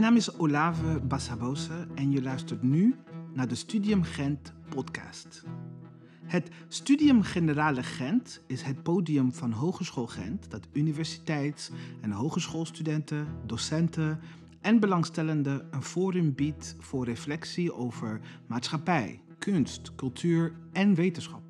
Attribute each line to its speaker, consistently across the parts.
Speaker 1: Mijn naam is Olave Bassabose en je luistert nu naar de Studium Gent podcast. Het Studium Generale Gent is het podium van Hogeschool Gent dat universiteits- en hogeschoolstudenten, docenten en belangstellenden een forum biedt voor reflectie over maatschappij, kunst, cultuur en wetenschap.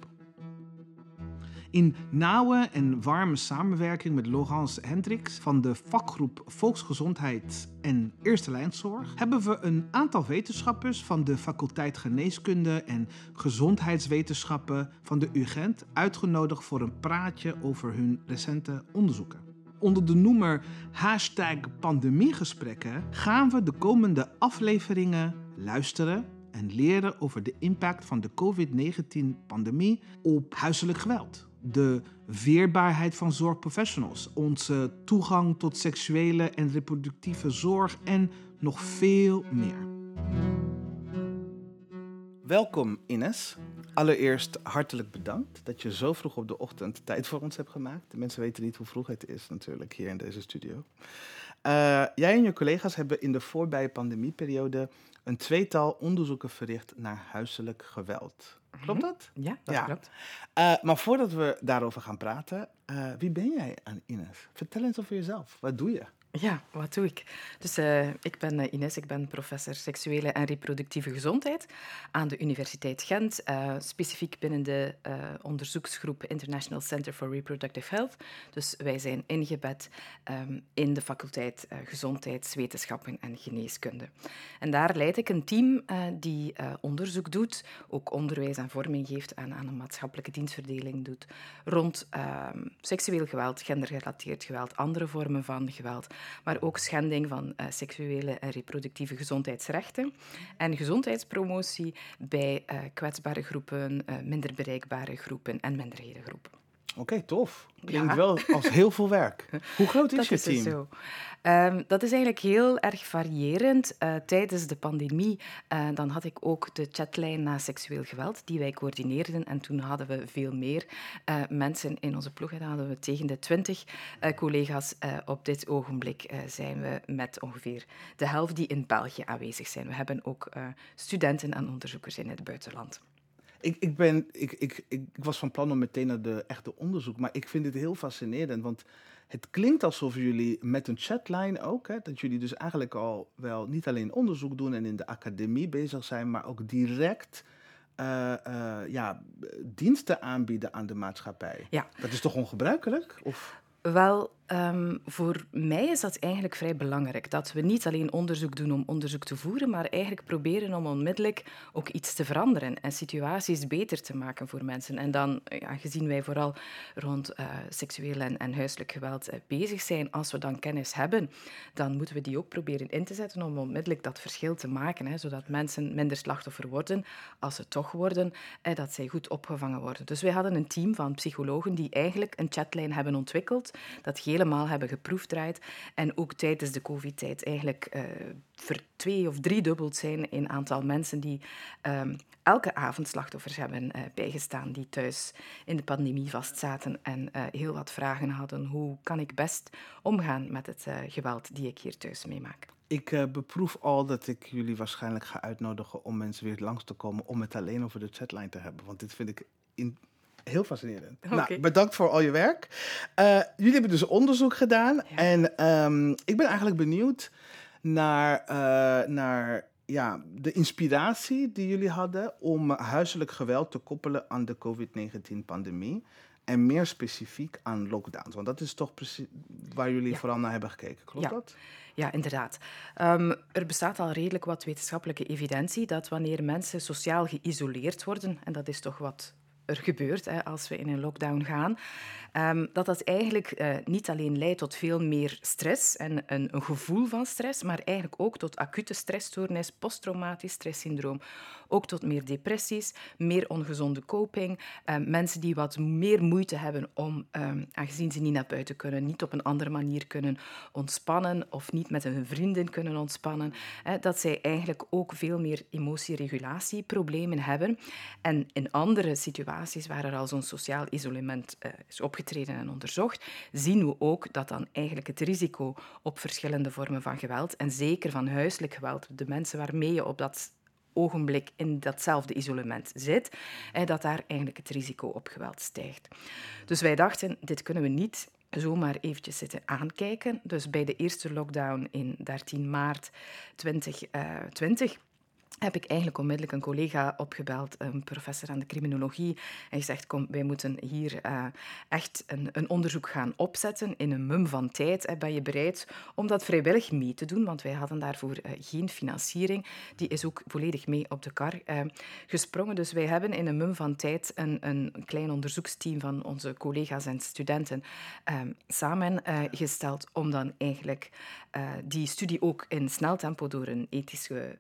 Speaker 1: In nauwe en warme samenwerking met Laurence Hendricks van de vakgroep Volksgezondheid en Eerste Lijnzorg hebben we een aantal wetenschappers van de faculteit Geneeskunde en Gezondheidswetenschappen van de UGent uitgenodigd voor een praatje over hun recente onderzoeken. Onder de noemer hashtag pandemiegesprekken gaan we de komende afleveringen luisteren en leren over de impact van de COVID-19-pandemie op huiselijk geweld de weerbaarheid van zorgprofessionals, onze toegang tot seksuele en reproductieve zorg en nog veel meer. Welkom Ines. Allereerst hartelijk bedankt dat je zo vroeg op de ochtend tijd voor ons hebt gemaakt. De mensen weten niet hoe vroeg het is natuurlijk hier in deze studio. Uh, jij en je collega's hebben in de voorbije pandemieperiode een tweetal onderzoeken verricht naar huiselijk geweld. Klopt mhm. dat?
Speaker 2: Ja, dat klopt.
Speaker 1: Uh, maar voordat we daarover gaan praten, uh, wie ben jij, Ines? Vertel eens over jezelf. Wat doe je?
Speaker 2: Ja, wat doe ik? Dus uh, ik ben uh, Ines, ik ben professor seksuele en reproductieve gezondheid aan de Universiteit Gent, uh, specifiek binnen de onderzoeksgroep International Center for Reproductive Health. Dus wij zijn ingebed um, in de faculteit Gezondheidswetenschappen en Geneeskunde. En daar leid ik een team die onderzoek doet, ook onderwijs en vorming geeft aan, aan een maatschappelijke dienstverdeling doet, rond ehm, seksueel geweld, gendergerelateerd geweld, andere vormen van geweld maar ook schending van uh, seksuele en reproductieve gezondheidsrechten en gezondheidspromotie bij uh, kwetsbare groepen, uh, minder bereikbare groepen en minderhedengroepen.
Speaker 1: Oké, tof. Klinkt wel als heel veel werk. Hoe groot is
Speaker 2: dat
Speaker 1: je
Speaker 2: is
Speaker 1: team?
Speaker 2: Zo. Um, dat is eigenlijk heel erg variërend. Uh, tijdens de pandemie uh, dan had ik ook de chatlijn na seksueel geweld, die wij coördineerden. En toen hadden we veel meer uh, mensen in onze ploeg. Dan hadden we tegen de twintig collega's. op dit ogenblik zijn we met ongeveer de helft die in België aanwezig zijn. We hebben ook studenten en onderzoekers in het buitenland.
Speaker 1: Ik, ik, ben, ik, ik, ik was van plan om meteen naar de echte onderzoek, maar ik vind het heel fascinerend, want het klinkt alsof jullie met een chatline ook, hè, dat jullie dus eigenlijk al wel niet alleen onderzoek doen en in de academie bezig zijn, maar ook direct uh, uh, ja, diensten aanbieden aan de maatschappij.
Speaker 2: Ja.
Speaker 1: Dat is toch ongebruikelijk? Of?
Speaker 2: Wel, Um, voor mij is dat eigenlijk vrij belangrijk. Dat we niet alleen onderzoek doen om onderzoek te voeren, maar eigenlijk proberen om onmiddellijk ook iets te veranderen en situaties beter te maken voor mensen. En dan, ja, gezien wij vooral rond uh, seksueel en, en, huiselijk geweld uh, bezig zijn, als we dan kennis hebben, dan moeten we die ook proberen in te zetten om onmiddellijk dat verschil te maken. Hè, zodat mensen minder slachtoffer worden, als ze toch worden, eh, dat zij goed opgevangen worden. Dus wij hadden een team van psychologen die eigenlijk een chatlijn hebben ontwikkeld, dat helemaal hebben geproefdraaid. En ook tijdens de covid-tijd eigenlijk uh, ver twee of driedubbeld zijn in aantal mensen die um, elke avond slachtoffers hebben uh, bijgestaan, die thuis in de pandemie vastzaten en uh, heel wat vragen hadden. Hoe kan ik best omgaan met het geweld die ik hier thuis meemaak?
Speaker 1: Ik beproef al dat ik jullie waarschijnlijk ga uitnodigen om mensen weer langs te komen om het alleen over de chatline te hebben. Want dit vind ik in, Heel fascinerend. Okay. Nou, bedankt voor al je werk. Uh, jullie hebben dus onderzoek gedaan. Ja. En um, ik ben eigenlijk benieuwd naar, uh, naar ja, de inspiratie die jullie hadden om huiselijk geweld te koppelen aan de COVID-19-pandemie. En meer specifiek aan lockdowns. Want dat is toch precies waar jullie ja. vooral naar hebben gekeken. Klopt
Speaker 2: ja.
Speaker 1: dat?
Speaker 2: Ja, inderdaad. Um, er bestaat al redelijk wat wetenschappelijke evidentie dat wanneer mensen sociaal geïsoleerd worden, en dat is toch wat er gebeurt hè, als we in een lockdown gaan, um, dat dat eigenlijk uh, niet alleen leidt tot veel meer stress en een, een, gevoel van stress, maar eigenlijk ook tot acute stressstoornis, posttraumatisch stresssyndroom, ook tot meer depressies, meer ongezonde coping, um, mensen die wat meer moeite hebben om, um, aangezien ze niet naar buiten kunnen, niet op een andere manier kunnen ontspannen of niet met hun vrienden kunnen ontspannen, dat zij eigenlijk ook veel meer emotieregulatieproblemen hebben. En in andere situaties waar er al zo'n sociaal isolement uh, is opgetreden en onderzocht, zien we ook dat dan eigenlijk het risico op verschillende vormen van geweld, en zeker van huiselijk geweld, de mensen waarmee je op dat ogenblik in datzelfde isolement zit, dat daar eigenlijk het risico op geweld stijgt. Dus wij dachten, dit kunnen we niet zomaar eventjes zitten aankijken. Dus bij de eerste lockdown in 13 maart 2020 heb ik eigenlijk onmiddellijk een collega opgebeld, een professor aan de criminologie, en gezegd, kom, wij moeten hier uh, echt een, een, onderzoek gaan opzetten in een mum van tijd. Ben je bereid om dat vrijwillig mee te doen? Want wij hadden daarvoor uh, geen financiering. Die is ook volledig mee op de kar uh, gesprongen. Dus wij hebben in een mum van tijd een, een klein onderzoeksteam van onze collega's en studenten samengesteld om dan eigenlijk die studie ook in snel tempo door een ethische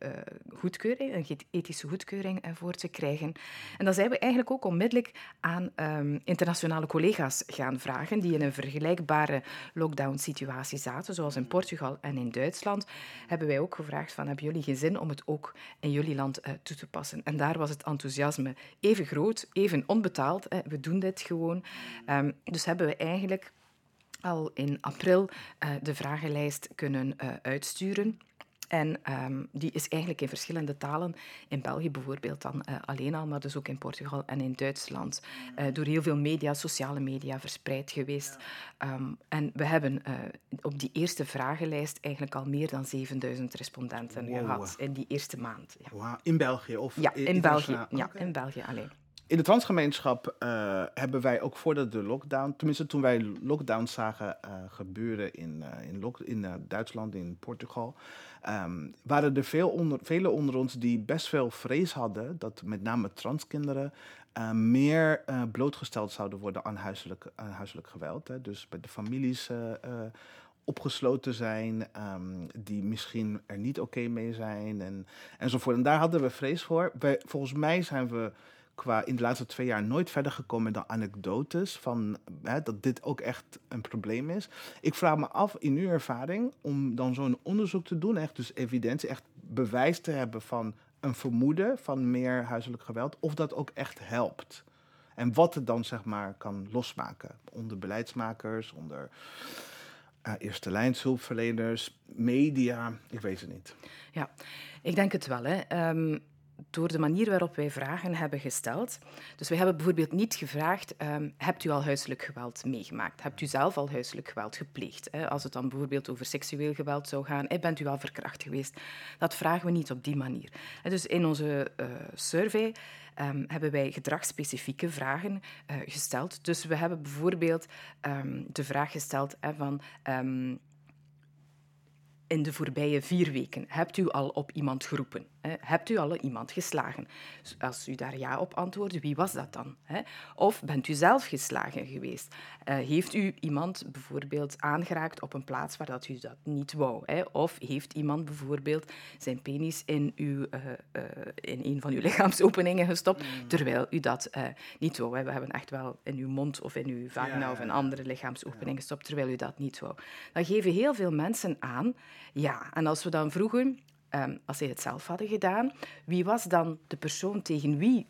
Speaker 2: goedkeuring een ethische goedkeuring eh, voor te krijgen. En dan zijn we eigenlijk ook onmiddellijk aan ehm, internationale collega's gaan vragen die in een vergelijkbare lockdown-situatie zaten, zoals in Portugal en in Duitsland. Hebben wij ook gevraagd van, hebben jullie geen zin om het ook in jullie land uh, toe te passen? En daar was het enthousiasme even groot, even onbetaald. We doen dit gewoon. Um, dus hebben we eigenlijk al in april uh, de vragenlijst kunnen uh, uitsturen. En um, die is eigenlijk in verschillende talen, in België bijvoorbeeld dan uh, alleen al, maar dus ook in Portugal en in Duitsland, uh, door heel veel media, sociale media verspreid geweest. Um, en we hebben uh, op die eerste vragenlijst eigenlijk al meer dan 7000 respondenten wow. gehad in die eerste maand.
Speaker 1: Ja. Wow. In België? Of
Speaker 2: ja, in, België, ja, okay. in België alleen.
Speaker 1: In de transgemeenschap uh, hebben wij ook voordat de lockdown, tenminste toen wij lockdowns zagen uh, gebeuren in, uh, in, in Duitsland, in Portugal, um, waren er veel onder, velen onder ons die best veel vrees hadden dat met name transkinderen meer blootgesteld zouden worden aan huiselijk, huiselijk geweld. Hè. Dus bij de families opgesloten zijn, um, die misschien er niet oké mee zijn en, enzovoort. En daar hadden we vrees voor. Volgens mij zijn we qua in de laatste twee jaar nooit verder gekomen dan anekdotes van hè, dat dit ook echt een probleem is. Ik vraag me af in uw ervaring om dan zo'n onderzoek te doen, echt dus evidentie, echt bewijs te hebben van een vermoeden van meer huiselijk geweld, of dat ook echt helpt. En wat het dan zeg maar kan losmaken onder beleidsmakers, onder uh, eerste lijnshulpverleners, media, ik weet het niet.
Speaker 2: Ja, ik denk het wel. Hè. Um, door de manier waarop wij vragen hebben gesteld. Dus we hebben bijvoorbeeld niet gevraagd, um, hebt u al huiselijk geweld meegemaakt? Hebt u zelf al huiselijk geweld gepleegd? Hè? Als het dan bijvoorbeeld over seksueel geweld zou gaan, bent u al verkracht geweest? Dat vragen we niet op die manier. Dus in onze uh, survey um, hebben wij gedragsspecifieke vragen uh, gesteld. Dus we hebben bijvoorbeeld um, de vraag gesteld hè, van in de voorbije vier weken? Hebt u al op iemand geroepen? Hè? Hebt u al iemand geslagen? Als u daar ja op antwoordde, wie was dat dan? Hè? Of bent u zelf geslagen geweest? Uh, heeft u iemand bijvoorbeeld aangeraakt op een plaats waar dat u dat niet wou? Hè? Of heeft iemand bijvoorbeeld zijn penis in, uw, uh, uh, in een van uw lichaamsopeningen gestopt, mm. terwijl u dat niet wou? We hebben echt wel in uw mond of in uw vagina ja, of in andere lichaamsopeningen gestopt, terwijl u dat niet wou. Dan geven heel veel mensen aan ja, en als we dan vroegen, um, als zij het zelf hadden gedaan, wie was dan de persoon tegen wie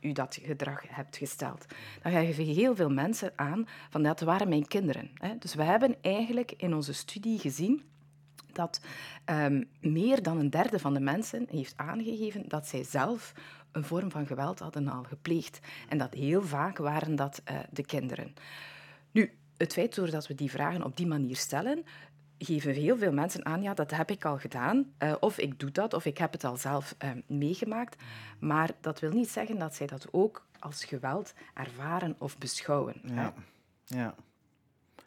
Speaker 2: u dat gedrag hebt gesteld. Dan geven heel veel mensen aan van dat waren mijn kinderen. Dus we hebben eigenlijk in onze studie gezien dat um, meer dan een derde van de mensen heeft aangegeven dat zij zelf een vorm van geweld hadden al gepleegd. En dat heel vaak waren dat uh, de kinderen. Nu, het feit doordat we die vragen op die manier stellen, geven heel veel mensen aan, ja, dat heb ik al gedaan, uh, of ik doe dat, of ik heb het al zelf uh, meegemaakt. Maar dat wil niet zeggen dat zij dat ook als geweld ervaren of beschouwen.
Speaker 1: Ja, ja.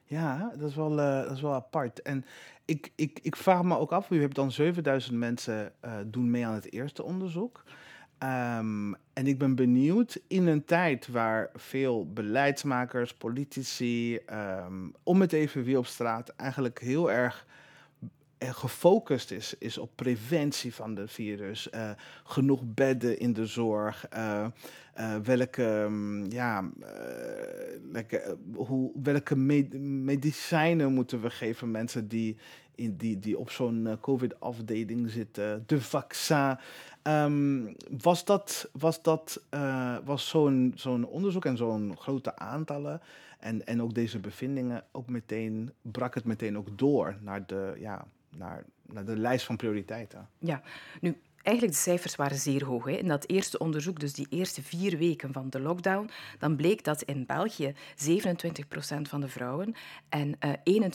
Speaker 1: ja dat, is wel, uh, dat is wel apart. En ik, ik, ik vraag me ook af, u hebt dan 7000 mensen doen mee aan het eerste onderzoek. Um, en ik ben benieuwd in een tijd waar veel beleidsmakers, politici, um, om het even weer op straat, eigenlijk heel erg gefocust is, is op preventie van de virus. genoeg bedden in de zorg. welke, mm, ja, welke, hoe, welke medicijnen moeten we geven mensen die, in, die, die op zo'n COVID-afdeling zitten. De vaccin. Um, was dat, was dat was zo'n zo'n onderzoek en zo'n grote aantallen en, en ook deze bevindingen ook meteen, brak het meteen ook door naar de, ja, naar, naar de lijst van prioriteiten.
Speaker 2: Ja, nu Eigenlijk de cijfers waren zeer hoog. Hè. In dat eerste onderzoek, dus die eerste vier weken van de lockdown, dan bleek dat in België 27% van de vrouwen en uh, eh,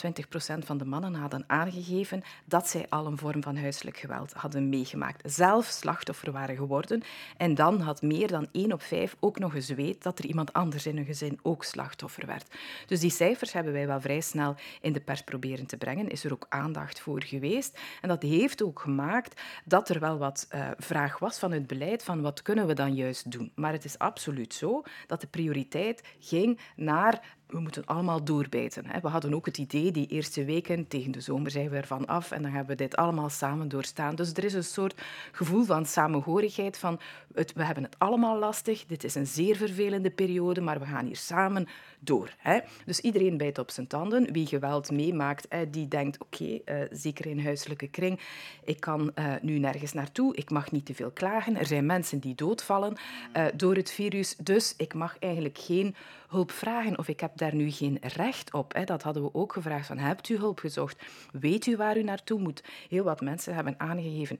Speaker 2: 21% van de mannen hadden aangegeven dat zij al een vorm van huiselijk geweld hadden meegemaakt. Zelf slachtoffer waren geworden. En dan had meer dan 1 op 5 ook nog eens weet dat er iemand anders in hun gezin ook slachtoffer werd. Dus die cijfers hebben wij wel vrij snel in de pers proberen te brengen. Is er ook aandacht voor geweest. En dat heeft ook gemaakt dat er wel wat uh, vraag was van het beleid van wat kunnen we dan juist doen. Maar het is absoluut zo dat de prioriteit ging naar we moeten allemaal doorbijten. We hadden ook het idee, die eerste weken, tegen de zomer zijn we ervan af en dan hebben we dit allemaal samen doorstaan. Dus er is een soort gevoel van samenhorigheid, van we hebben het allemaal lastig, dit is een zeer vervelende periode, maar we gaan hier samen door. Hè? Dus iedereen bijt op zijn tanden. Wie geweld meemaakt, hè, die denkt, oké, uh, zeker in huiselijke kring, ik kan uh, nu nergens naartoe, ik mag niet te veel klagen, er zijn mensen die doodvallen uh, door het virus, dus ik mag eigenlijk geen hulp vragen of ik heb daar nu geen recht op. Hè. Dat hadden we ook gevraagd. Van, hebt u hulp gezocht? Weet u waar u naartoe moet? Heel wat mensen hebben aangegeven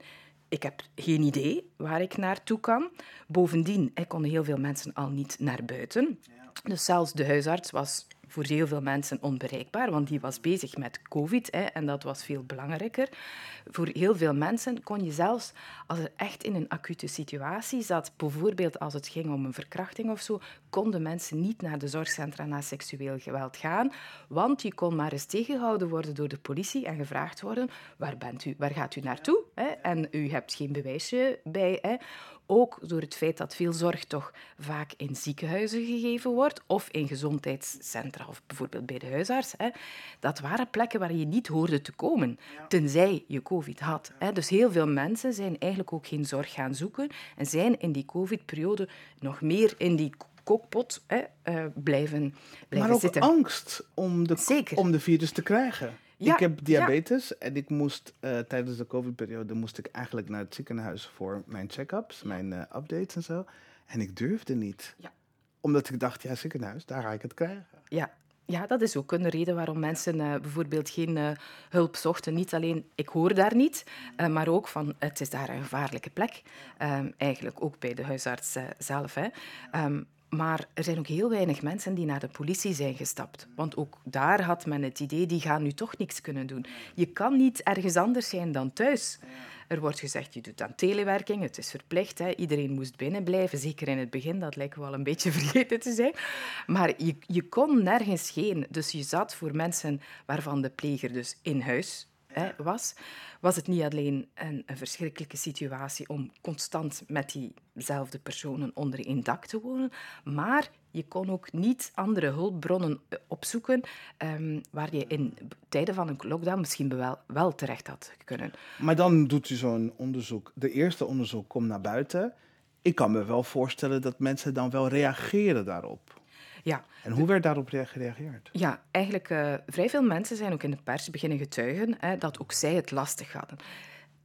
Speaker 2: ik heb geen idee waar ik naartoe kan. Bovendien, konden heel veel mensen al niet naar buiten. Dus zelfs de huisarts was voor heel veel mensen onbereikbaar, want die was bezig met COVID hè, en dat was veel belangrijker. Voor heel veel mensen kon je zelfs, als er echt in een acute situatie zat, bijvoorbeeld als het ging om een verkrachting of zo, konden mensen niet naar de zorgcentra na seksueel geweld gaan, want je kon maar eens tegengehouden worden door de politie en gevraagd worden, waar, bent u, waar gaat u naartoe? Hè? En u hebt geen bewijsje bij. Hè? Ook door het feit dat veel zorg toch vaak in ziekenhuizen gegeven wordt of in gezondheidscentra of bijvoorbeeld bij de huisarts. Hè. Dat waren plekken waar je niet hoorde te komen, tenzij je COVID had. Hè. Dus heel veel mensen zijn eigenlijk ook geen zorg gaan zoeken en zijn in die COVID-periode nog meer in die kookpot hè, uh, blijven, blijven
Speaker 1: maar
Speaker 2: zitten.
Speaker 1: Maar ook angst om de, om de virus te krijgen. Ik heb diabetes en ik moest uh, tijdens de COVID-periode moest ik eigenlijk naar het ziekenhuis voor mijn check-ups, mijn uh, updates en zo. En ik durfde niet. Ja. Omdat ik dacht, ja, ziekenhuis, daar ga ik het krijgen.
Speaker 2: Ja, ja, dat is ook een reden waarom mensen uh, bijvoorbeeld geen hulp zochten. Niet alleen, ik hoor daar niet, maar ook van, het is daar een gevaarlijke plek. Um, eigenlijk ook bij de huisarts zelf. Hè. Um, maar er zijn ook heel weinig mensen die naar de politie zijn gestapt. Want ook daar had men het idee, die gaan nu toch niks kunnen doen. Je kan niet ergens anders zijn dan thuis. Er wordt gezegd, je doet aan telewerking, het is verplicht. Hè. Iedereen moest binnenblijven, zeker in het begin. Dat lijkt wel een beetje vergeten te zijn. Maar je, je kon nergens heen. Dus je zat voor mensen waarvan de pleger dus in huis was, was het niet alleen een, een, verschrikkelijke situatie om constant met diezelfde personen onder één dak te wonen, maar je kon ook niet andere hulpbronnen eh, opzoeken um, waar je in tijden van een lockdown misschien wel, wel terecht had kunnen.
Speaker 1: Maar dan doet u zo'n onderzoek. De eerste onderzoek komt naar buiten. Ik kan me wel voorstellen dat mensen dan wel reageren daarop.
Speaker 2: Ja.
Speaker 1: En hoe werd daarop gereageerd?
Speaker 2: Ja, eigenlijk uh, vrij veel mensen zijn ook in de pers beginnen getuigen hè, dat ook zij het lastig hadden.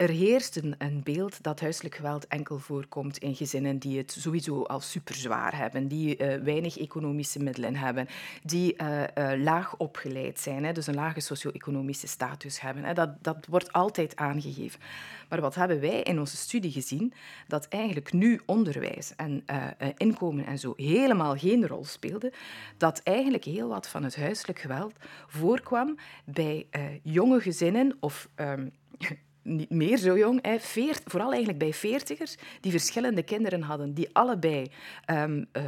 Speaker 2: Er heerst een, beeld dat huiselijk geweld enkel voorkomt in gezinnen die het sowieso al super zwaar hebben, die uh, weinig economische middelen hebben, die uh, uh, laag opgeleid zijn, hè, dus een lage socio-economische status hebben. Hè. Dat, dat wordt altijd aangegeven. Maar wat hebben wij in onze studie gezien? Dat eigenlijk nu onderwijs en inkomen en zo helemaal geen rol speelden. Dat eigenlijk heel wat van het huiselijk geweld voorkwam bij jonge gezinnen of um, niet meer zo jong, hè, veert, vooral eigenlijk bij veertigers, die verschillende kinderen hadden, die allebei um, uh,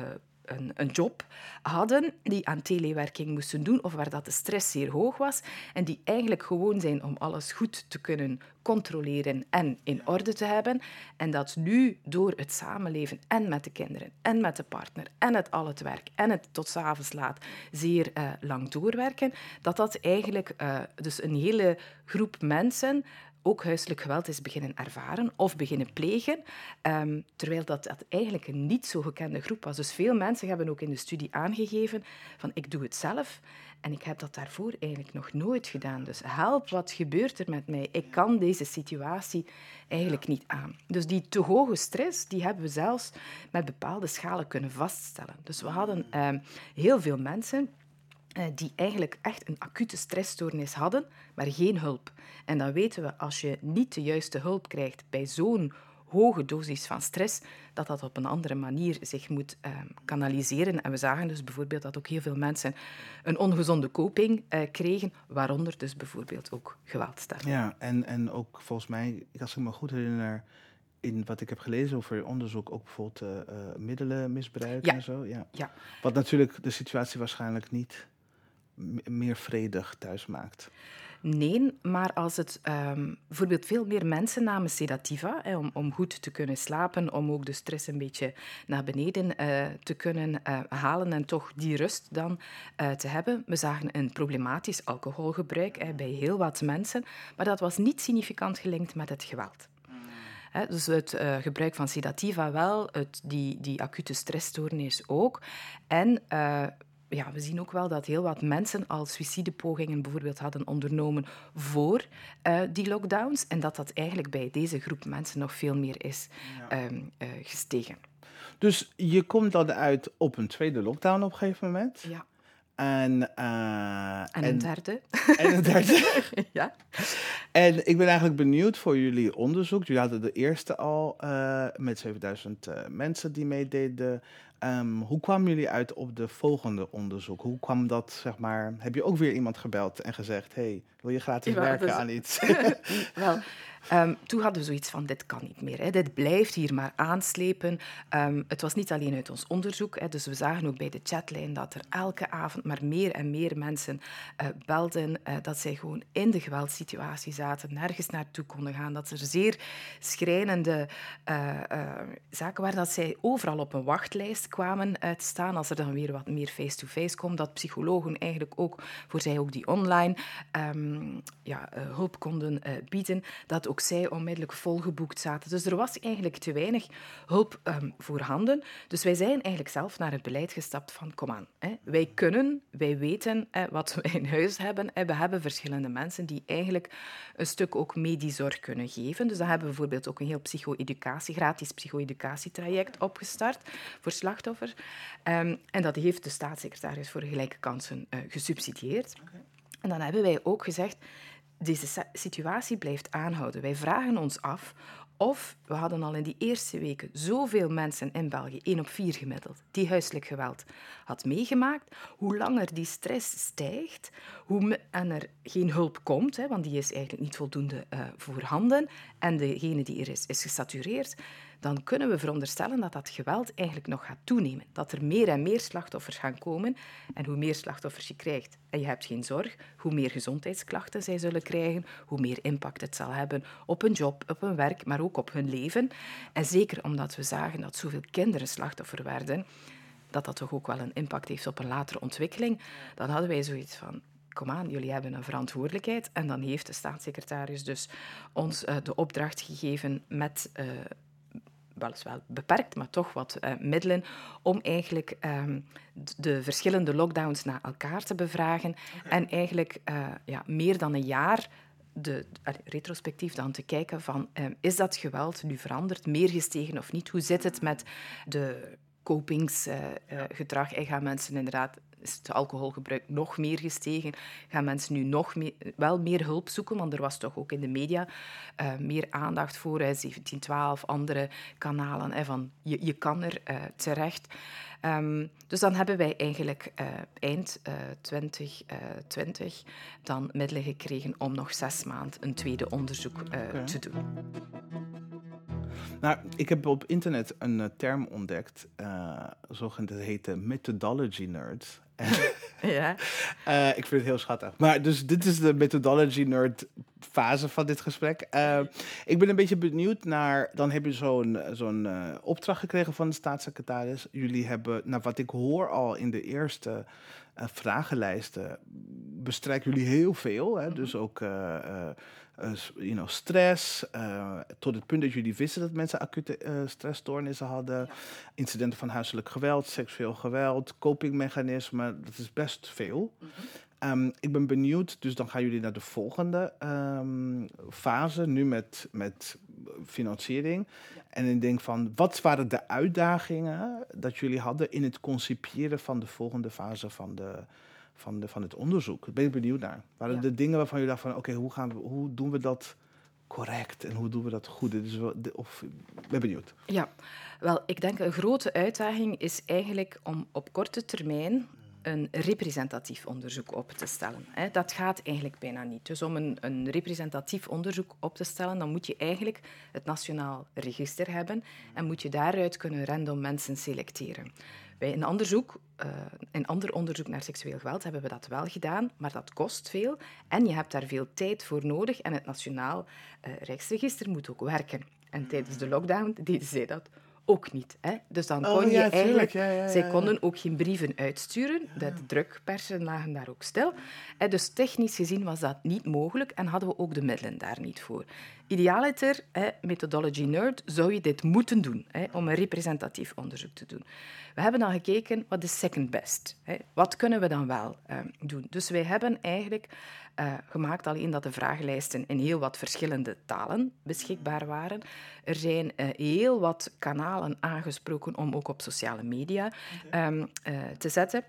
Speaker 2: een, een, job hadden, die aan telewerking moesten doen of waar dat de stress zeer hoog was en die eigenlijk gewoon zijn om alles goed te kunnen controleren en in orde te hebben. En dat nu door het samenleven en met de kinderen en met de partner en het al het werk en het tot s'avonds laat zeer uh, lang doorwerken, dat dat eigenlijk uh, dus een hele groep mensen ook huiselijk geweld is beginnen ervaren of beginnen plegen, um, terwijl dat, dat eigenlijk een niet zo gekende groep was. Dus veel mensen hebben ook in de studie aangegeven van ik doe het zelf en ik heb dat daarvoor eigenlijk nog nooit gedaan. Dus help, wat gebeurt er met mij? Ik kan deze situatie eigenlijk niet aan. Dus die te hoge stress, die hebben we zelfs met bepaalde schalen kunnen vaststellen. Dus we hadden um, heel veel mensen die eigenlijk echt een acute stressstoornis hadden, maar geen hulp. En dan weten we, als je niet de juiste hulp krijgt bij zo'n hoge dosis van stress, dat dat op een andere manier zich moet uh, kanaliseren. En we zagen dus bijvoorbeeld dat ook heel veel mensen een ongezonde coping uh, kregen, waaronder dus bijvoorbeeld ook geweldsterven.
Speaker 1: Ja, en, en ook volgens mij, als ik me goed herinner, in wat ik heb gelezen over onderzoek ook bijvoorbeeld uh, middelenmisbruik
Speaker 2: ja.
Speaker 1: en zo. Ja.
Speaker 2: ja.
Speaker 1: Wat natuurlijk de situatie waarschijnlijk niet meer vredig thuis maakt.
Speaker 2: Nee, maar als het um, bijvoorbeeld veel meer mensen namen sedativa, hè, om, om goed te kunnen slapen, om ook de stress een beetje naar beneden uh, te kunnen uh, halen en toch die rust dan uh, te hebben. We zagen een problematisch alcoholgebruik hè, bij heel wat mensen, maar dat was niet significant gelinkt met het geweld. He, dus het uh, gebruik van sedativa wel, het, die, die acute stressstoornis ook. En uh, ja, we zien ook wel dat heel wat mensen al suïcidepogingen bijvoorbeeld hadden ondernomen voor uh, die lockdowns. En dat dat eigenlijk bij deze groep mensen nog veel meer is ja. um, uh, gestegen.
Speaker 1: Dus je komt dan uit op een tweede lockdown op een gegeven moment.
Speaker 2: Ja.
Speaker 1: En,
Speaker 2: uh, en een derde.
Speaker 1: En een derde.
Speaker 2: ja.
Speaker 1: En ik ben eigenlijk benieuwd voor jullie onderzoek. Jullie hadden de eerste al uh, met 7000 uh, mensen die meededen. Um, hoe kwamen jullie uit op de volgende onderzoek? Hoe kwam dat, zeg maar... Heb je ook weer iemand gebeld en gezegd... hey, wil je gratis werken dus, aan iets?
Speaker 2: wel, um, toen hadden we zoiets van, dit kan niet meer. Hè. Dit blijft hier maar aanslepen. Um, het was niet alleen uit ons onderzoek. Hè, dus we zagen ook bij de chatlijn dat er elke avond maar meer en meer mensen uh, belden. Uh, dat zij gewoon in de geweldsituatie zaten, nergens naartoe konden gaan. Dat er zeer schrijnende uh, zaken waren. Dat zij overal op een wachtlijst kwamen te staan. Als er dan weer wat meer face-to-face komt. Dat psychologen eigenlijk ook, voor zij ook die online um, ja, hulp konden bieden. Dat ook zij onmiddellijk volgeboekt zaten. Dus er was eigenlijk te weinig hulp um, voorhanden. Dus wij zijn eigenlijk zelf naar het beleid gestapt van kom aan, hè. wij kunnen, wij weten hè, wat we in huis hebben. We hebben verschillende mensen die eigenlijk een stuk ook mediezorg kunnen geven. Dus dan hebben we bijvoorbeeld ook een heel psycho-educatie, gratis psycho-educatietraject opgestart voor Um, en dat heeft de staatssecretaris voor gelijke kansen uh, gesubsidieerd. Okay. En dan hebben wij ook gezegd, deze situatie blijft aanhouden. Wij vragen ons af of we hadden al in die eerste weken zoveel mensen in België, één op vier gemiddeld, die huiselijk geweld had meegemaakt. Hoe langer die stress stijgt hoe en er geen hulp komt, hè, want die is eigenlijk niet voldoende uh, voorhanden, en degene die er is, is gesatureerd, dan kunnen we veronderstellen dat dat geweld eigenlijk nog gaat toenemen. Dat er meer en meer slachtoffers gaan komen. En hoe meer slachtoffers je krijgt en je hebt geen zorg, hoe meer gezondheidsklachten zij zullen krijgen, hoe meer impact het zal hebben op hun job, op hun werk, maar ook op hun leven. En zeker omdat we zagen dat zoveel kinderen slachtoffer werden, dat dat toch ook wel een impact heeft op een latere ontwikkeling, dan hadden wij zoiets van, kom aan, jullie hebben een verantwoordelijkheid. En dan heeft de staatssecretaris dus ons uh, de opdracht gegeven met uh, weliswaar beperkt, maar toch wat uh, middelen om eigenlijk um, de verschillende lockdowns naar elkaar te bevragen okay. en eigenlijk uh, ja, meer dan een jaar de, retrospectief dan te kijken van um, is dat geweld nu veranderd, meer gestegen of niet? Hoe zit het met de kopingsgedrag? Uh, en gaan mensen inderdaad is het alcoholgebruik nog meer gestegen. Gaan mensen nu nog meer, wel meer hulp zoeken? Want er was toch ook in de media uh, meer aandacht voor. Hè, 1712, andere kanalen. Hè, van je, je kan er uh, terecht. Um, dus dan hebben wij eigenlijk uh, eind 2020 dan middelen gekregen om nog zes maanden een tweede onderzoek okay. te doen.
Speaker 1: Nou, ik heb op internet een uh, term ontdekt, uh, zogeheten methodology nerd.
Speaker 2: ja.
Speaker 1: Uh, ik vind het heel schattig. Maar dus dit is de methodology nerd fase van dit gesprek. Uh, ik ben een beetje benieuwd naar, dan heb je zo'n zo'n uh, opdracht gekregen van de staatssecretaris. Jullie hebben, nou wat ik hoor al in de eerste vragenlijsten, bestrijken jullie heel veel. Hè? Dus ook you know, stress, uh, tot het punt dat jullie wisten dat mensen acute uh, stressstoornissen hadden, incidenten van huiselijk geweld, seksueel geweld, copingmechanismen, dat is best veel. Mm -hmm. um, ik ben benieuwd, dus dan gaan jullie naar de volgende um, fase, nu met, met financiering. Ja. En ik denk van, wat waren de uitdagingen dat jullie hadden in het concipiëren van de volgende fase van de van, de, van het onderzoek. Daar ben ik benieuwd naar. Waren ja. de dingen waarvan je dacht van, oké, hoe gaan we, hoe doen we dat correct en hoe doen we dat goed? Dus, of, ik ben benieuwd.
Speaker 2: Ja, wel, ik denk een grote uitdaging is eigenlijk om op korte termijn een representatief onderzoek op te stellen. Dat gaat eigenlijk bijna niet. Dus om een, een, representatief onderzoek op te stellen, dan moet je eigenlijk het Nationaal Register hebben en moet je daaruit kunnen random mensen selecteren. Bij een onderzoek, uh, een ander onderzoek naar seksueel geweld hebben we dat wel gedaan, maar dat kost veel en je hebt daar veel tijd voor nodig en het Nationaal uh, Rijksregister moet ook werken. En tijdens de lockdown deden zij dat ook niet. Hè? Dus dan oh, kon je eigenlijk... Ja, zij konden ook geen brieven uitsturen. De drukpersen lagen daar ook stil. Dus technisch gezien was dat niet mogelijk en hadden we ook de middelen daar niet voor. Idealiter, methodology nerd, zou je dit moeten doen hè, om een representatief onderzoek te doen. We hebben dan gekeken, wat is second best? Hè? Wat kunnen we dan wel uh, doen? Dus wij hebben eigenlijk uh, gemaakt alleen dat de vragenlijsten in heel wat verschillende talen beschikbaar waren. Er zijn uh, heel wat kanalen aangesproken om ook op sociale media um, te zetten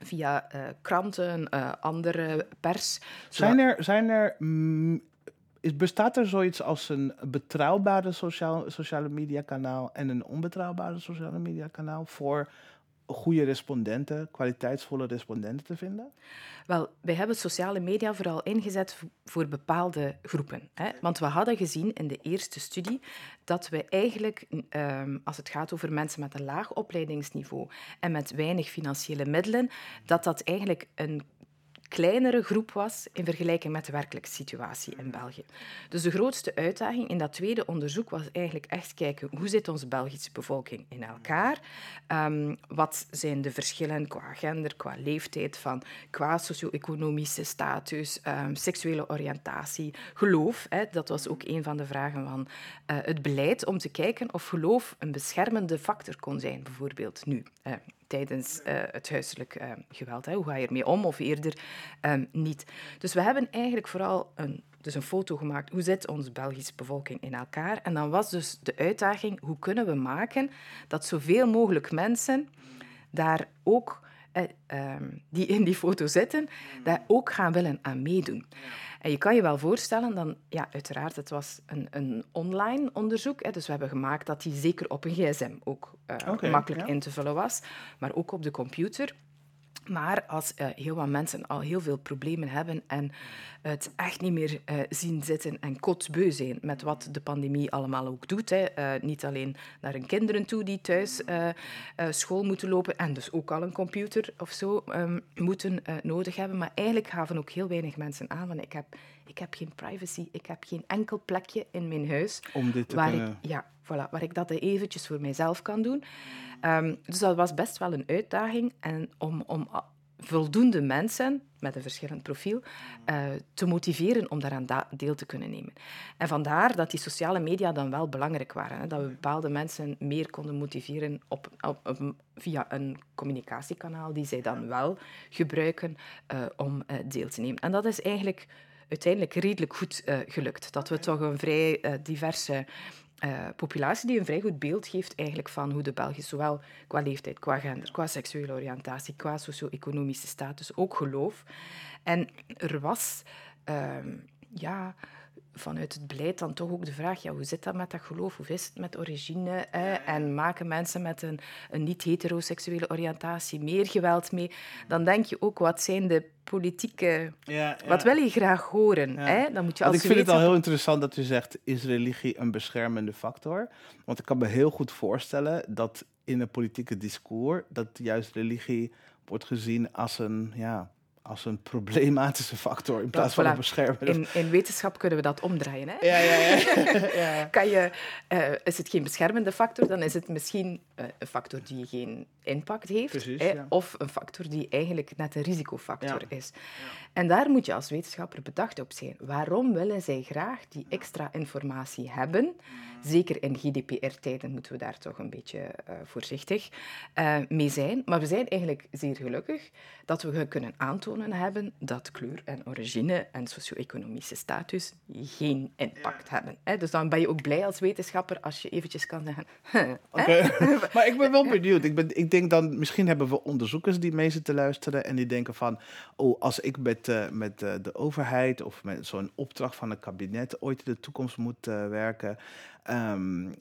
Speaker 2: via uh, kranten, uh, andere pers.
Speaker 1: Zijn er, zijn er mm, is, bestaat er zoiets als een betrouwbare sociaal, sociale media kanaal en een onbetrouwbare sociale media kanaal voor goede respondenten, kwaliteitsvolle respondenten te vinden?
Speaker 2: Wel, wij hebben sociale media vooral ingezet voor bepaalde groepen. Hè? Want we hadden gezien in de eerste studie dat we eigenlijk, um, als het gaat over mensen met een laag opleidingsniveau en met weinig financiële middelen, dat dat eigenlijk een kleinere groep was in vergelijking met de werkelijke situatie in België. Dus de grootste uitdaging in dat tweede onderzoek was eigenlijk echt kijken hoe zit onze Belgische bevolking in elkaar? Um, wat zijn de verschillen qua gender, qua leeftijd, van, qua socio-economische status, um, seksuele oriëntatie, geloof. Hè, dat was ook een van de vragen van uh, het beleid, om te kijken of geloof een beschermende factor kon zijn, bijvoorbeeld nu. Tijdens uh, het huiselijk uh, geweld. Hè. Hoe ga je ermee om of eerder um, niet? Dus we hebben eigenlijk vooral een, dus een foto gemaakt. Hoe zit onze Belgische bevolking in elkaar? En dan was dus de uitdaging, hoe kunnen we maken dat zoveel mogelijk mensen daar ook, eh, um, die in die foto zitten, daar ook gaan willen aan meedoen. En je kan je wel voorstellen, dan, ja, uiteraard, het was een, een online onderzoek. Hè, dus we hebben gemaakt dat die zeker op een gsm ook uh, makkelijk in te vullen was, maar ook op de computer. Maar als uh, heel wat mensen al heel veel problemen hebben en het echt niet meer uh, zien zitten en kotsbeu zijn met wat de pandemie allemaal ook doet. Hè. Uh, niet alleen naar hun kinderen toe die thuis school moeten lopen en dus ook al een computer of zo um, moeten nodig hebben. Maar eigenlijk gaven ook heel weinig mensen aan van ik heb, ik heb geen privacy, ik heb geen enkel plekje in mijn huis
Speaker 1: Om dit te
Speaker 2: waar
Speaker 1: kunnen...
Speaker 2: ik, ja, voilà, waar ik dat eventjes voor mijzelf kan doen. Um, dus dat was best wel een uitdaging en om, om voldoende mensen met een verschillend profiel uh, te motiveren om daaraan deel te kunnen nemen. En vandaar dat die sociale media dan wel belangrijk waren. Hè, dat we bepaalde mensen meer konden motiveren op, via een communicatiekanaal die zij dan wel gebruiken uh, om uh, deel te nemen. En dat is eigenlijk uiteindelijk redelijk goed gelukt. Dat we toch een vrij diverse uh, populatie die een vrij goed beeld geeft eigenlijk van hoe de Belgen zowel qua leeftijd, qua gender, qua seksuele oriëntatie, qua socio-economische status, ook geloof. En er was uh, ja, vanuit het beleid dan toch ook de vraag, ja, hoe zit dat met dat geloof? Hoe is het met origine? En maken mensen met een, een niet-heteroseksuele oriëntatie meer geweld mee? Dan denk je ook, wat zijn de politieke... Ja, Wat wil je graag horen? Hè? Dan moet je
Speaker 1: als ik vind het al heel interessant dat u zegt, is religie een beschermende factor? Want ik kan me heel goed voorstellen dat in een politieke discours, dat juist religie wordt gezien als een... Ja, als een problematische factor in plaats van een beschermer.
Speaker 2: In, in, wetenschap kunnen we dat omdraaien. Hè?
Speaker 1: Ja, ja, ja. ja.
Speaker 2: kan je, uh, is het geen beschermende factor, dan is het misschien een factor die geen impact heeft.
Speaker 1: Precies,
Speaker 2: hè? Of een factor die eigenlijk net een risicofactor is. En daar moet je als wetenschapper bedacht op zijn. Waarom willen zij graag die extra informatie hebben? Zeker in GDPR-tijden moeten we daar toch een beetje uh, voorzichtig mee zijn. Maar we zijn eigenlijk zeer gelukkig dat we kunnen aantonen hebben dat kleur en origine en socio-economische status geen impact hebben. Dus dan ben je ook blij als wetenschapper als je eventjes kan zeggen...
Speaker 1: Oké, maar ik ben wel benieuwd. Ik, ben, ik denk dan, misschien hebben we onderzoekers die mee zitten luisteren en die denken van, oh, als ik met, uh, met uh, de overheid of met zo'n opdracht van een kabinet ooit in de toekomst moet uh, werken, um,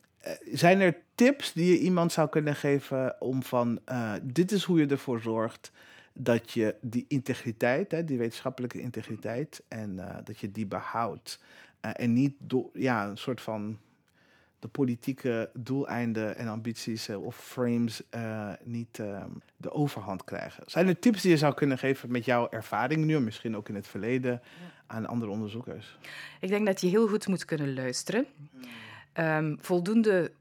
Speaker 1: zijn er tips die je iemand zou kunnen geven om van, dit is hoe je ervoor zorgt dat je die integriteit, hè, die wetenschappelijke integriteit, en dat je die behoudt. En niet door, ja, een soort van de politieke doeleinden en ambities uh, of frames niet ehm, de overhand krijgen. Zijn er tips die je zou kunnen geven met jouw ervaring nu, en misschien ook in het verleden, aan andere onderzoekers?
Speaker 2: Ik denk dat je heel goed moet kunnen luisteren. Um, voldoende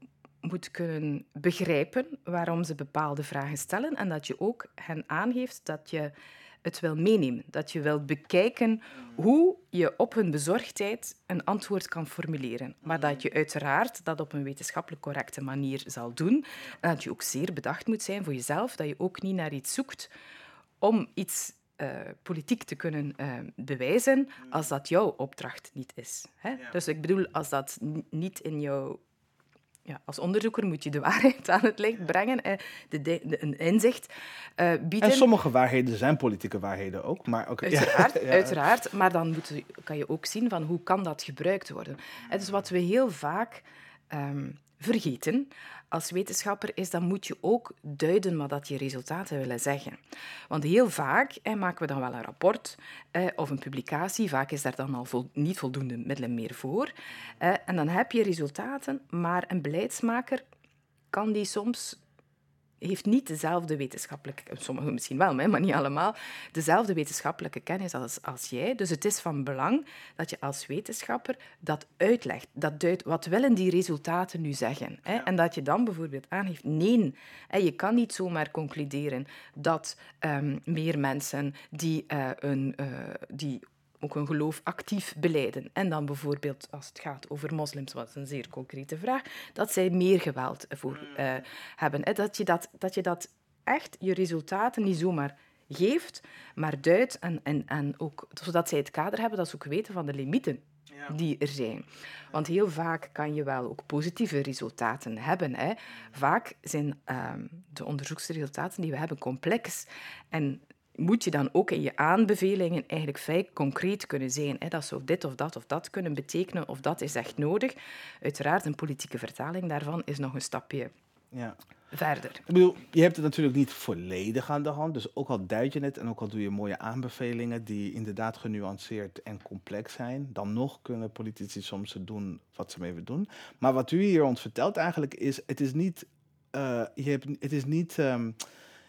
Speaker 2: moet kunnen begrijpen waarom ze bepaalde vragen stellen en dat je ook hen aangeeft dat je het wil meenemen, dat je wilt bekijken hoe je op hun bezorgdheid een antwoord kan formuleren. Maar dat je uiteraard dat op een wetenschappelijk correcte manier zal doen. En dat je ook zeer bedacht moet zijn voor jezelf, dat je ook niet naar iets zoekt om iets uh, politiek te kunnen uh, bewijzen als dat jouw opdracht niet is. Hè? Dus ik bedoel, als dat niet in jouw ja, als onderzoeker moet je de waarheid aan het licht brengen, eh, de, de, een inzicht uh, bieden.
Speaker 1: En sommige waarheden zijn politieke waarheden ook. Maar
Speaker 2: uiteraard, ja. uiteraard, maar dan moet, kan je ook zien van hoe kan dat gebruikt worden. En dus wat we heel vaak um, vergeten als wetenschapper is, dan moet je ook duiden wat dat je resultaten willen zeggen. Want heel vaak maken we dan wel een rapport of een publicatie, vaak is daar dan al niet voldoende middelen meer voor. en dan heb je resultaten, maar een beleidsmaker kan die soms heeft niet dezelfde wetenschappelijke, sommigen misschien wel, maar niet allemaal, dezelfde wetenschappelijke kennis als, als jij. Dus het is van belang dat je als wetenschapper dat uitlegt. Dat duidt, wat willen die resultaten nu zeggen? Hè? En dat je dan bijvoorbeeld aangeeft, nee, hè, je kan niet zomaar concluderen dat um, meer mensen die, uh, een, uh, die ook hun geloof actief beleiden. En dan bijvoorbeeld, als het gaat over moslims, wat een zeer concrete vraag, dat zij meer geweld voor uh, hebben. Dat je dat, dat je dat echt, je resultaten niet zomaar geeft, maar duidt en, en, en ook, zodat zij het kader hebben, dat ze ook weten van de limieten die er zijn. Want heel vaak kan je wel ook positieve resultaten hebben. Hè. Vaak zijn uh, de onderzoeksresultaten die we hebben complex en moet je dan ook in je aanbevelingen eigenlijk vrij concreet kunnen zijn. Hè? Dat zou dit of dat of dat kunnen betekenen, of dat is echt nodig. Uiteraard, een politieke vertaling daarvan is nog een stapje ja. verder.
Speaker 1: Ik bedoel, je hebt het natuurlijk niet volledig aan de hand, dus ook al duid je het en ook al doe je mooie aanbevelingen die inderdaad genuanceerd en complex zijn, dan nog kunnen politici soms doen wat ze mee willen doen. Maar wat u hier ons vertelt eigenlijk is, het is niet... Uh, je hebt, het is niet um,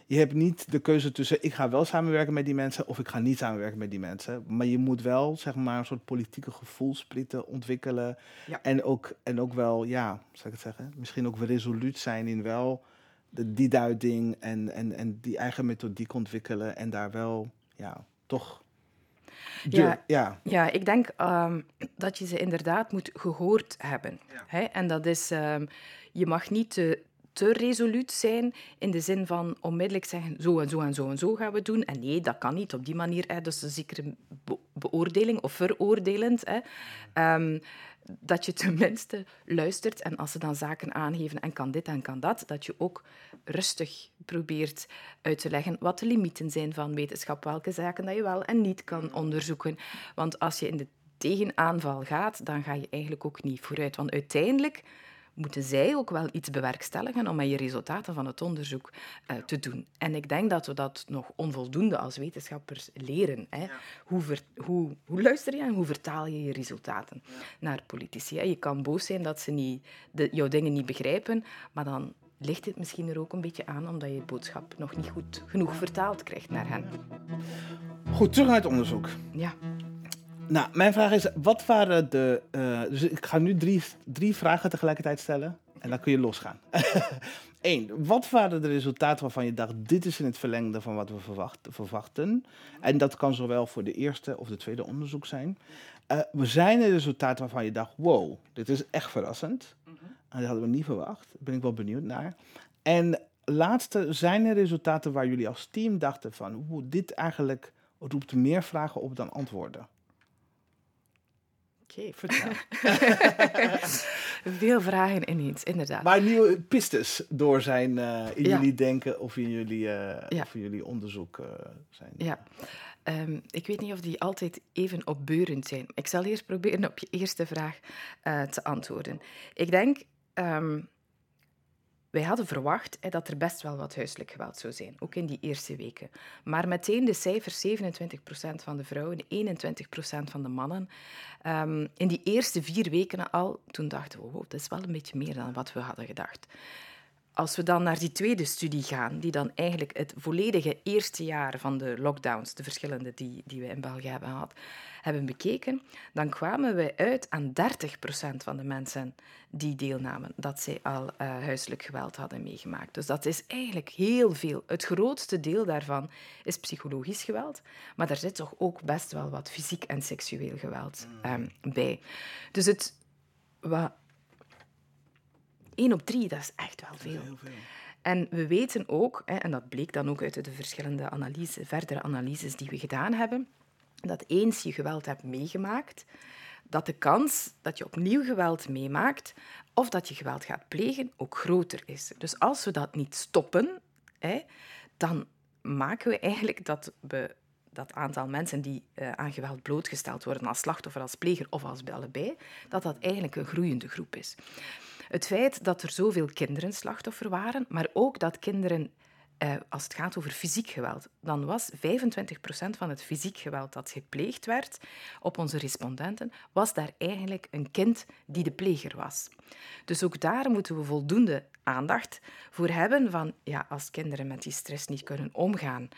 Speaker 1: je hebt niet de keuze tussen ik ga wel samenwerken met die mensen of ik ga niet samenwerken met die mensen. Maar je moet wel zeg maar een soort politieke gevoelsplitten ontwikkelen. En, ook, en ook wel, ja, zou ik het zeggen, misschien ook wel resoluut zijn in wel de, die duiding en, en, en die eigen methodiek ontwikkelen en daar wel, ja, toch
Speaker 2: ja, ja. ja, ik denk um, dat je ze inderdaad moet gehoord hebben. Hè? En dat is, um, je mag niet te, te resoluut zijn in de zin van onmiddellijk zeggen zo en zo en zo en zo gaan we doen. En nee, dat kan niet op die manier. Hè. Dus een zekere beoordeling of veroordelend. Hè. Um, dat je tenminste luistert en als ze dan zaken aangeven en kan dit en kan dat, dat je ook rustig probeert uit te leggen wat de limieten zijn van wetenschap, welke zaken dat je wel en niet kan onderzoeken. Want als je in de tegenaanval gaat, dan ga je eigenlijk ook niet vooruit. Want uiteindelijk moeten zij ook wel iets bewerkstelligen om met je resultaten van het onderzoek uh, te doen. En ik denk dat we dat nog onvoldoende als wetenschappers leren. Hè. Hoe, ver, hoe, hoe, luister je en hoe vertaal je je resultaten naar politici? Hè. Je kan boos zijn dat ze niet, de, jouw dingen niet begrijpen, maar dan ligt het misschien er ook een beetje aan omdat je de boodschap nog niet goed genoeg vertaald krijgt naar hen.
Speaker 3: Goed, terug naar het onderzoek.
Speaker 2: Ja.
Speaker 3: Nou, mijn vraag is, wat waren de... Uh, dus ik ga nu drie, drie vragen tegelijkertijd stellen en dan kun je losgaan. Eén, wat waren de resultaten waarvan je dacht, dit is in het verlengde van wat we verwachten? En dat kan zowel voor de eerste of de tweede onderzoek zijn. Uh, zijn er resultaten waarvan je dacht, wow, dit is echt verrassend. Mm En dat hadden we niet verwacht. Daar ben ik wel benieuwd naar. En laatste, zijn er resultaten waar jullie als team dachten van, hoe dit eigenlijk roept meer vragen op dan antwoorden?
Speaker 2: Oké, vertel. Veel vragen ineens, inderdaad.
Speaker 3: Maar nieuwe pistes door zijn uh, in jullie denken of in jullie, uh, ja. of in jullie onderzoek uh, zijn.
Speaker 2: Ja. Um, ik weet niet of die altijd even opbeurend zijn. Ik zal eerst proberen op je eerste vraag te antwoorden. Ik denk um, wij hadden verwacht hè, dat er best wel wat huiselijk geweld zou zijn, ook in die eerste weken. Maar meteen de cijfers, 27% van de vrouwen, 21% van de mannen. Um, in die eerste vier weken al, toen dachten we, oh, dat is wel een beetje meer dan wat we hadden gedacht. Als we dan naar die tweede studie gaan, die dan eigenlijk het volledige eerste jaar van de lockdowns, de verschillende die, die we in België hebben gehad, hebben bekeken, dan kwamen we uit aan 30% van de mensen die deelnamen, dat zij al uh, huiselijk geweld hadden meegemaakt. Dus dat is eigenlijk heel veel. Het grootste deel daarvan is psychologisch geweld, maar daar zit toch ook best wel wat fysiek en seksueel geweld um, bij. Dus het... Wat, 1 op 3, dat is echt wel veel. Heel veel. En we weten ook, en dat bleek dan ook uit de verschillende analyse, verdere analyses die we gedaan hebben, dat eens je geweld hebt meegemaakt, dat de kans dat je opnieuw geweld meemaakt of dat je geweld gaat plegen ook groter is. Dus als we dat niet stoppen, dan maken we eigenlijk dat we dat aantal mensen die uh, aan geweld blootgesteld worden als slachtoffer, als pleger of als allebei, dat dat eigenlijk een groeiende groep is. Het feit dat er zoveel kinderen slachtoffer waren, maar ook dat kinderen uh, als het gaat over fysiek geweld, dan was 25% van het fysiek geweld dat gepleegd werd op onze respondenten, was daar eigenlijk een kind die de pleger was. Dus ook daar moeten we voldoende aandacht voor hebben van, ja, als kinderen met die stress niet kunnen omgaan,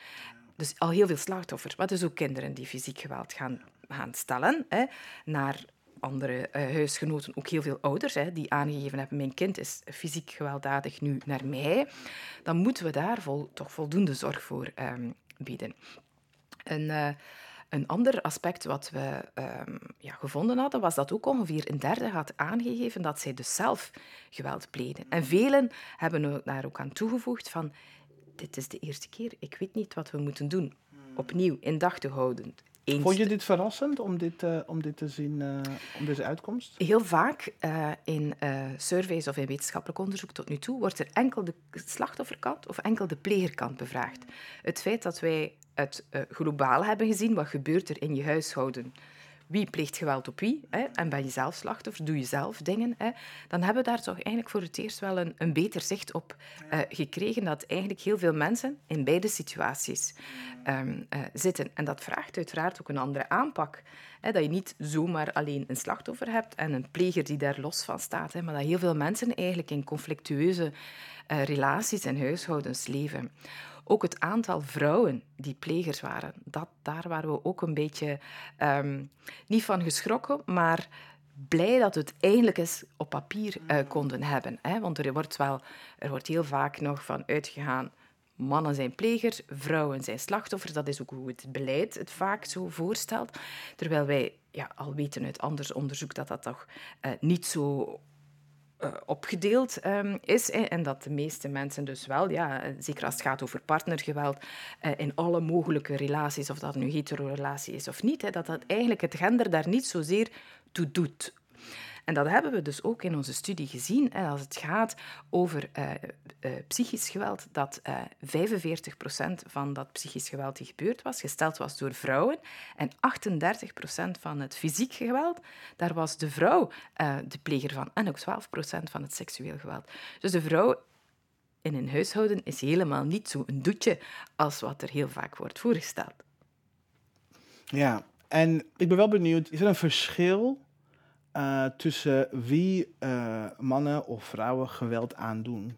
Speaker 2: dus al heel veel slachtoffers, maar dus ook kinderen die fysiek geweld gaan, gaan stellen hè, naar andere uh, huisgenoten, ook heel veel ouders, hè, die aangegeven hebben mijn kind is fysiek gewelddadig nu naar mij, dan moeten we daar vol, toch voldoende zorg voor um, bieden. Een, uh, een ander aspect wat we um, ja, gevonden hadden, was dat ook ongeveer een derde had aangegeven dat zij dus zelf geweld pleden. En velen hebben daar ook aan toegevoegd van dit is de eerste keer, ik weet niet wat we moeten doen. Opnieuw in dag te houden.
Speaker 3: Vond je dit verrassend om dit, uh, om dit te zien, uh, om deze uitkomst?
Speaker 2: Heel vaak uh, in surveys of in wetenschappelijk onderzoek tot nu toe wordt er enkel de slachtofferkant of enkel de plegerkant bevraagd. Het feit dat wij het globaal hebben gezien, wat gebeurt er in je huishouden, wie pleegt geweld op wie, hè, en ben je zelf slachtoffer, doe je zelf dingen, hè, dan hebben we daar toch eigenlijk voor het eerst wel een, een beter zicht op uh, gekregen dat eigenlijk heel veel mensen in beide situaties um, uh, zitten. En dat vraagt uiteraard ook een andere aanpak. Hè, dat je niet zomaar alleen een slachtoffer hebt en een pleger die daar los van staat, hè, maar dat heel veel mensen eigenlijk in conflictueuze uh, relaties en huishoudens leven. Ook het aantal vrouwen die plegers waren, dat, daar waren we ook een beetje um, niet van geschrokken, maar blij dat we het eindelijk eens op papier uh, konden hebben. Hè? Want er wordt, wel, er wordt heel vaak nog van uitgegaan mannen zijn plegers, vrouwen zijn slachtoffers. Dat is ook hoe het beleid het vaak zo voorstelt. Terwijl wij ja, al weten uit anders onderzoek dat dat toch uh, niet zo uh, opgedeeld um, is. En dat de meeste mensen dus wel, ja, zeker als het gaat over partnergeweld, uh, in alle mogelijke relaties, of dat nu hetero-relatie is of niet, hè, dat dat eigenlijk het gender daar niet zozeer toe doet. En dat hebben we dus ook in onze studie gezien. Hè, als het gaat over uh, uh, psychisch geweld, dat uh, 45% van dat psychisch geweld die gebeurd was, gesteld was door vrouwen. En 38% van het fysiek geweld, daar was de vrouw de pleger van. En ook 12% van het seksueel geweld. Dus de vrouw in een huishouden is helemaal niet zo'n doetje als wat er heel vaak wordt voorgesteld.
Speaker 1: Ja, en ik ben wel benieuwd, is er een verschil uh, tussen wie uh, mannen of vrouwen geweld aandoen?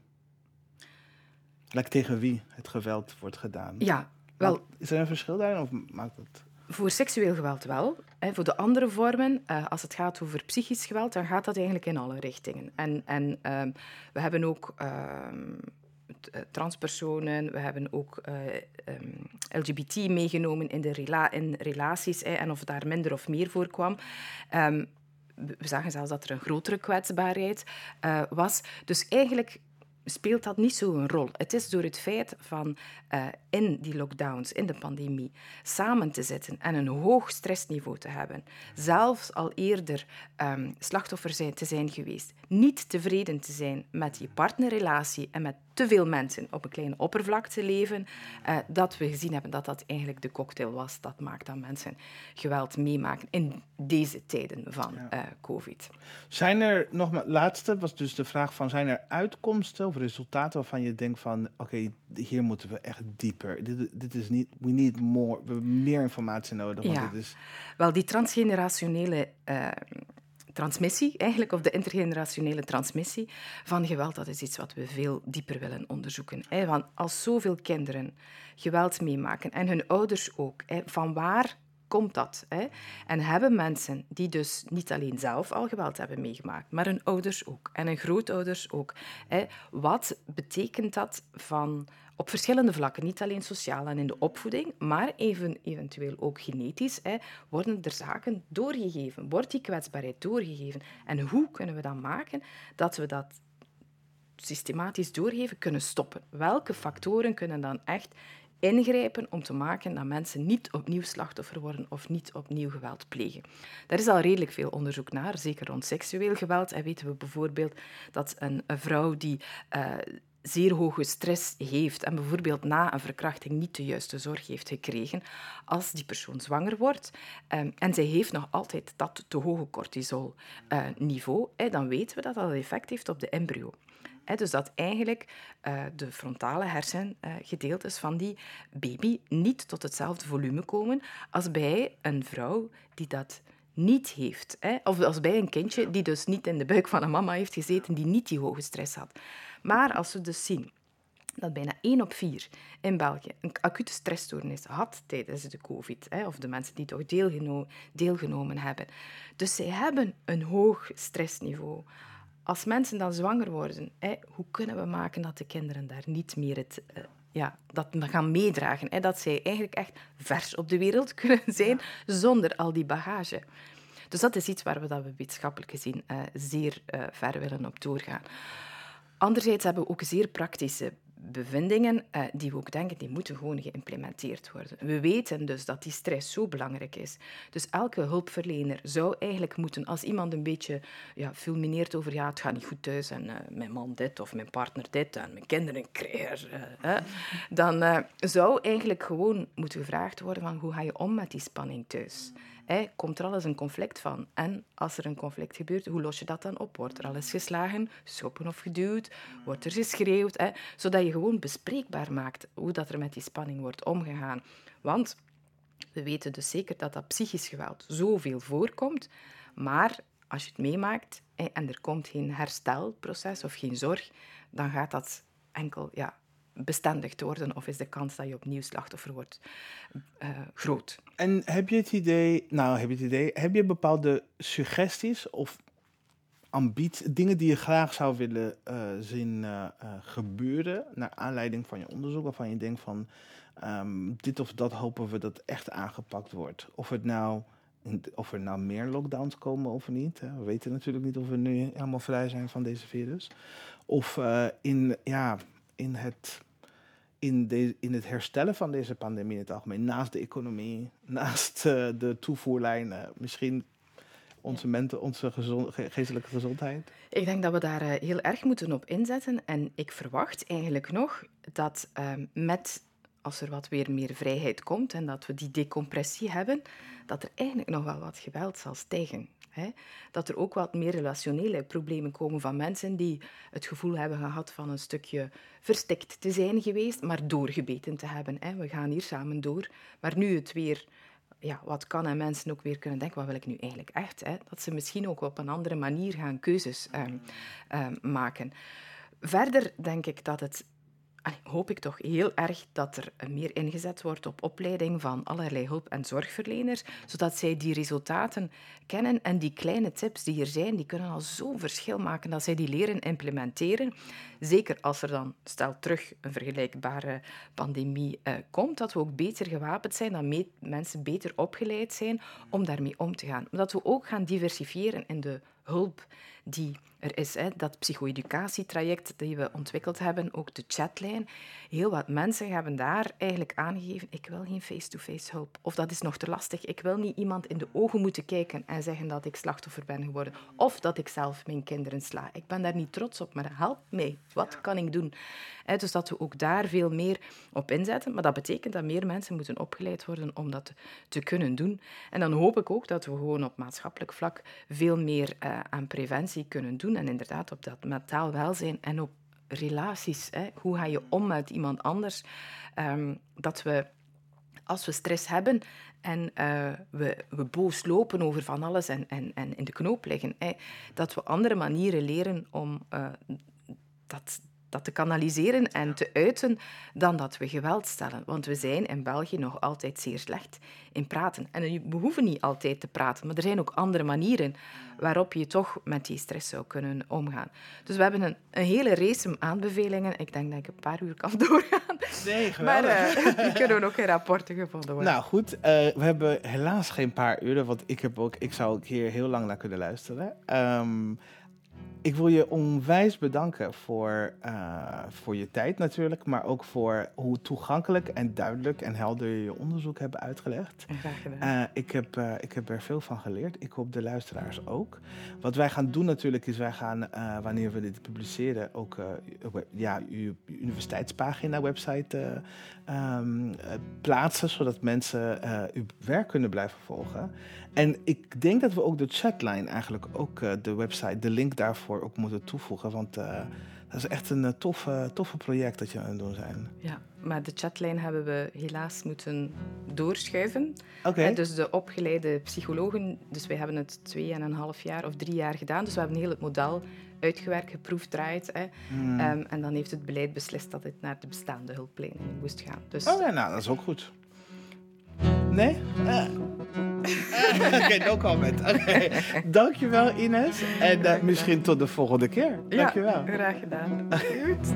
Speaker 1: Like tegen wie het geweld wordt gedaan?
Speaker 2: Ja, wel.
Speaker 1: is er een verschil daarin of maakt het...
Speaker 2: Voor seksueel geweld wel. Hè. Voor de andere vormen, uh, als het gaat over psychisch geweld, dan gaat dat eigenlijk in alle richtingen. En, en uh, we hebben ook uh, transpersonen, we hebben ook um, LGBT meegenomen in, de rela in relaties en of daar minder of meer voorkwam. Um, we zagen zelfs dat er een grotere kwetsbaarheid uh, was. Dus eigenlijk speelt dat niet zo'n rol. Het is door het feit van uh, in die lockdowns, in de pandemie, samen te zitten en een hoog stressniveau te hebben, zelfs al eerder um, slachtoffer zijn, te zijn geweest, niet tevreden te zijn met je partnerrelatie en met te veel mensen op een kleine oppervlakte leven, uh, dat we gezien hebben dat dat eigenlijk de cocktail was. Dat maakt dat mensen geweld meemaken in deze tijden van ja. uh, COVID.
Speaker 1: Zijn er, nog maar, laatste was dus de vraag van, zijn er uitkomsten of resultaten waarvan je denkt van, oké, okay, hier moeten we echt dieper. Dit, dit is niet, we need more, we hebben meer informatie nodig. Want
Speaker 2: ja.
Speaker 1: dit is...
Speaker 2: Wel, die transgenerationele... Uh, transmissie, eigenlijk, of de intergenerationele transmissie van geweld, dat is iets wat we veel dieper willen onderzoeken. Want als zoveel kinderen geweld meemaken en hun ouders ook, van waar komt dat? Hè? En hebben mensen die dus niet alleen zelf al geweld hebben meegemaakt, maar hun ouders ook en hun grootouders ook. Hè? Wat betekent dat van op verschillende vlakken, niet alleen sociaal en in de opvoeding, maar even, eventueel ook genetisch, hè, worden er zaken doorgegeven, wordt die kwetsbaarheid doorgegeven. En hoe kunnen we dat maken dat we dat systematisch doorgeven kunnen stoppen? Welke factoren kunnen dan echt ingrijpen om te maken dat mensen niet opnieuw slachtoffer worden of niet opnieuw geweld plegen. Daar is al redelijk veel onderzoek naar, zeker rond seksueel geweld. En weten we bijvoorbeeld dat een, vrouw die uh, zeer hoge stress heeft en bijvoorbeeld na een verkrachting niet de juiste zorg heeft gekregen, als die persoon zwanger wordt um, en zij heeft nog altijd dat te hoge cortisolniveau, uh, dan weten we dat dat effect heeft op de embryo. Dus dat eigenlijk uh, de frontale hersengedeeltes uh, van die baby niet tot hetzelfde volume komen als bij een vrouw die dat niet heeft. Of als bij een kindje die dus niet in de buik van een mama heeft gezeten, die niet die hoge stress had. Maar als we dus zien dat bijna 1 op 4 in België een acute stressstoornis had tijdens de COVID, of de mensen die toch deelgeno deelgenomen hebben. Dus zij hebben een hoog stressniveau. Als mensen dan zwanger worden, hè, hoe kunnen we maken dat de kinderen daar niet meer het, uh, ja, dat gaan meedragen? Hè, dat zij eigenlijk echt vers op de wereld kunnen zijn zonder al die bagage. Dus dat is iets waar we dat we wetenschappelijk gezien uh, zeer uh, ver willen op doorgaan. Anderzijds hebben we ook zeer praktische bevindingen uh, die we ook denken, die moeten gewoon geïmplementeerd worden. We weten dus dat die stress zo belangrijk is. Dus elke hulpverlener zou eigenlijk moeten, als iemand een beetje ja, fulmineert over ja, het gaat niet goed thuis en uh, mijn man dit of mijn partner dit en mijn kinderen krijgen, uh, dan zou eigenlijk gewoon moeten gevraagd worden van hoe ga je om met die spanning thuis? Komt er al eens een conflict van? En als er een conflict gebeurt, hoe los je dat dan op? Wordt er al eens geslagen, geschoppen of geduwd? Wordt er geschreeuwd? Zodat je gewoon bespreekbaar maakt hoe dat er met die spanning wordt omgegaan. Want we weten dus zeker dat dat psychisch geweld zoveel voorkomt. Maar als je het meemaakt en er komt geen herstelproces of geen zorg, dan gaat dat enkel ja, bestendig te worden of is de kans dat je opnieuw slachtoffer wordt uh, groot.
Speaker 1: En heb je het idee, nou heb je het idee, heb je bepaalde suggesties of ambities, dingen die je graag zou willen uh, zien uh, gebeuren naar aanleiding van je onderzoek, waarvan je denkt van um, dit of dat hopen we dat echt aangepakt wordt. Of het nou of er nou meer lockdowns komen of niet. We weten natuurlijk niet of we nu helemaal vrij zijn van deze virus. Of in, ja, in het, in, de, in het herstellen van deze pandemie in het algemeen, naast de economie, naast uh, de toevoerlijnen, misschien onze, mente, onze gezond, geestelijke gezondheid?
Speaker 2: Ik denk dat we daar uh, heel erg moeten op inzetten. En ik verwacht eigenlijk nog dat uh, met als er wat weer meer vrijheid komt en dat we die decompressie hebben, dat er eigenlijk nog wel wat geweld zal stijgen. Dat er ook wat meer relationele problemen komen van mensen die het gevoel hebben gehad van een stukje verstikt te zijn geweest, maar doorgebeten te hebben. We gaan hier samen door, maar nu het weer ja, wat kan en mensen ook weer kunnen denken, wat wil ik nu eigenlijk echt? Dat ze misschien ook op een andere manier gaan keuzes um, um, maken. Verder denk ik dat het hoop ik toch heel erg dat er meer ingezet wordt op opleiding van allerlei hulp- en zorgverleners, zodat zij die resultaten kennen en die kleine tips die er zijn, die kunnen al zo'n verschil maken dat zij die leren implementeren. Zeker als er dan, stel terug, een vergelijkbare pandemie eh, komt, dat we ook beter gewapend zijn, dat mensen beter opgeleid zijn om daarmee om te gaan. Maar dat we ook gaan diversifiëren in de hulp die er is. Hè. Dat psycho-educatietraject dat we ontwikkeld hebben, ook de chatlijn. Heel wat mensen hebben daar eigenlijk aangegeven, ik wil geen face-to-face hulp. Of dat is nog te lastig. Ik wil niet iemand in de ogen moeten kijken en zeggen dat ik slachtoffer ben geworden. Of dat ik zelf mijn kinderen sla. Ik ben daar niet trots op, maar help mij. Wat kan ik doen? dus dat we ook daar veel meer op inzetten. Maar dat betekent dat meer mensen moeten opgeleid worden om dat te kunnen doen. En dan hoop ik ook dat we gewoon op maatschappelijk vlak veel meer uh, aan preventie kunnen doen. En inderdaad op dat mentaal welzijn en op relaties. Hè. Hoe ga je om met iemand anders? Um, dat we als we stress hebben en uh, we, we boos lopen over van alles en, en, en in de knoop liggen, hè, dat we andere manieren leren om uh, dat, dat te kanaliseren en te uiten dan dat we geweld stellen. Want we zijn in België nog altijd zeer slecht in praten. En we hoeven niet altijd te praten, maar er zijn ook andere manieren waarop je toch met die stress zou kunnen omgaan. Dus we hebben een, een hele race aanbevelingen. Ik denk dat ik een paar uur kan doorgaan.
Speaker 1: Nee,
Speaker 2: Maar uh, die kunnen ook in rapporten gevonden worden.
Speaker 1: Nou goed, uh, we hebben helaas geen paar uren, want ik, heb ook, ik zou ook hier heel lang naar kunnen luisteren. Um, ik wil je onwijs bedanken voor, uh, voor je tijd natuurlijk, maar ook voor hoe toegankelijk en duidelijk en helder je je onderzoek hebt uitgelegd.
Speaker 2: Graag gedaan.
Speaker 1: Uh, ik, heb, uh, ik heb er veel van geleerd. Ik hoop de luisteraars ook. Wat wij gaan doen natuurlijk is, wij gaan, wanneer we dit publiceren, ook ja, uw universiteitspagina, website um, plaatsen, zodat mensen uw werk kunnen blijven volgen. En ik denk dat we ook de chatline eigenlijk ook de website, de link daarvoor ook moeten toevoegen. Want uh, dat is echt een uh, toffe, toffe project dat je aan het doen zijn.
Speaker 2: Ja, maar de chatline hebben we helaas moeten doorschuiven.
Speaker 1: Oké. Okay.
Speaker 2: Dus de opgeleide psychologen, dus wij hebben het twee en een half jaar of drie jaar gedaan. Dus we hebben heel het model uitgewerkt, geproefd, draait. Hè. Hmm. Um, en dan heeft het beleid beslist dat het naar de bestaande hulplijnen moest gaan. Dus,
Speaker 1: oh ja, nou, dat is ook goed. Nee? Uh. Oké, okay, no comment. Okay. Dankjewel Ines. En uh, misschien tot de volgende keer. Dankjewel.
Speaker 2: Ja, graag gedaan. Goed.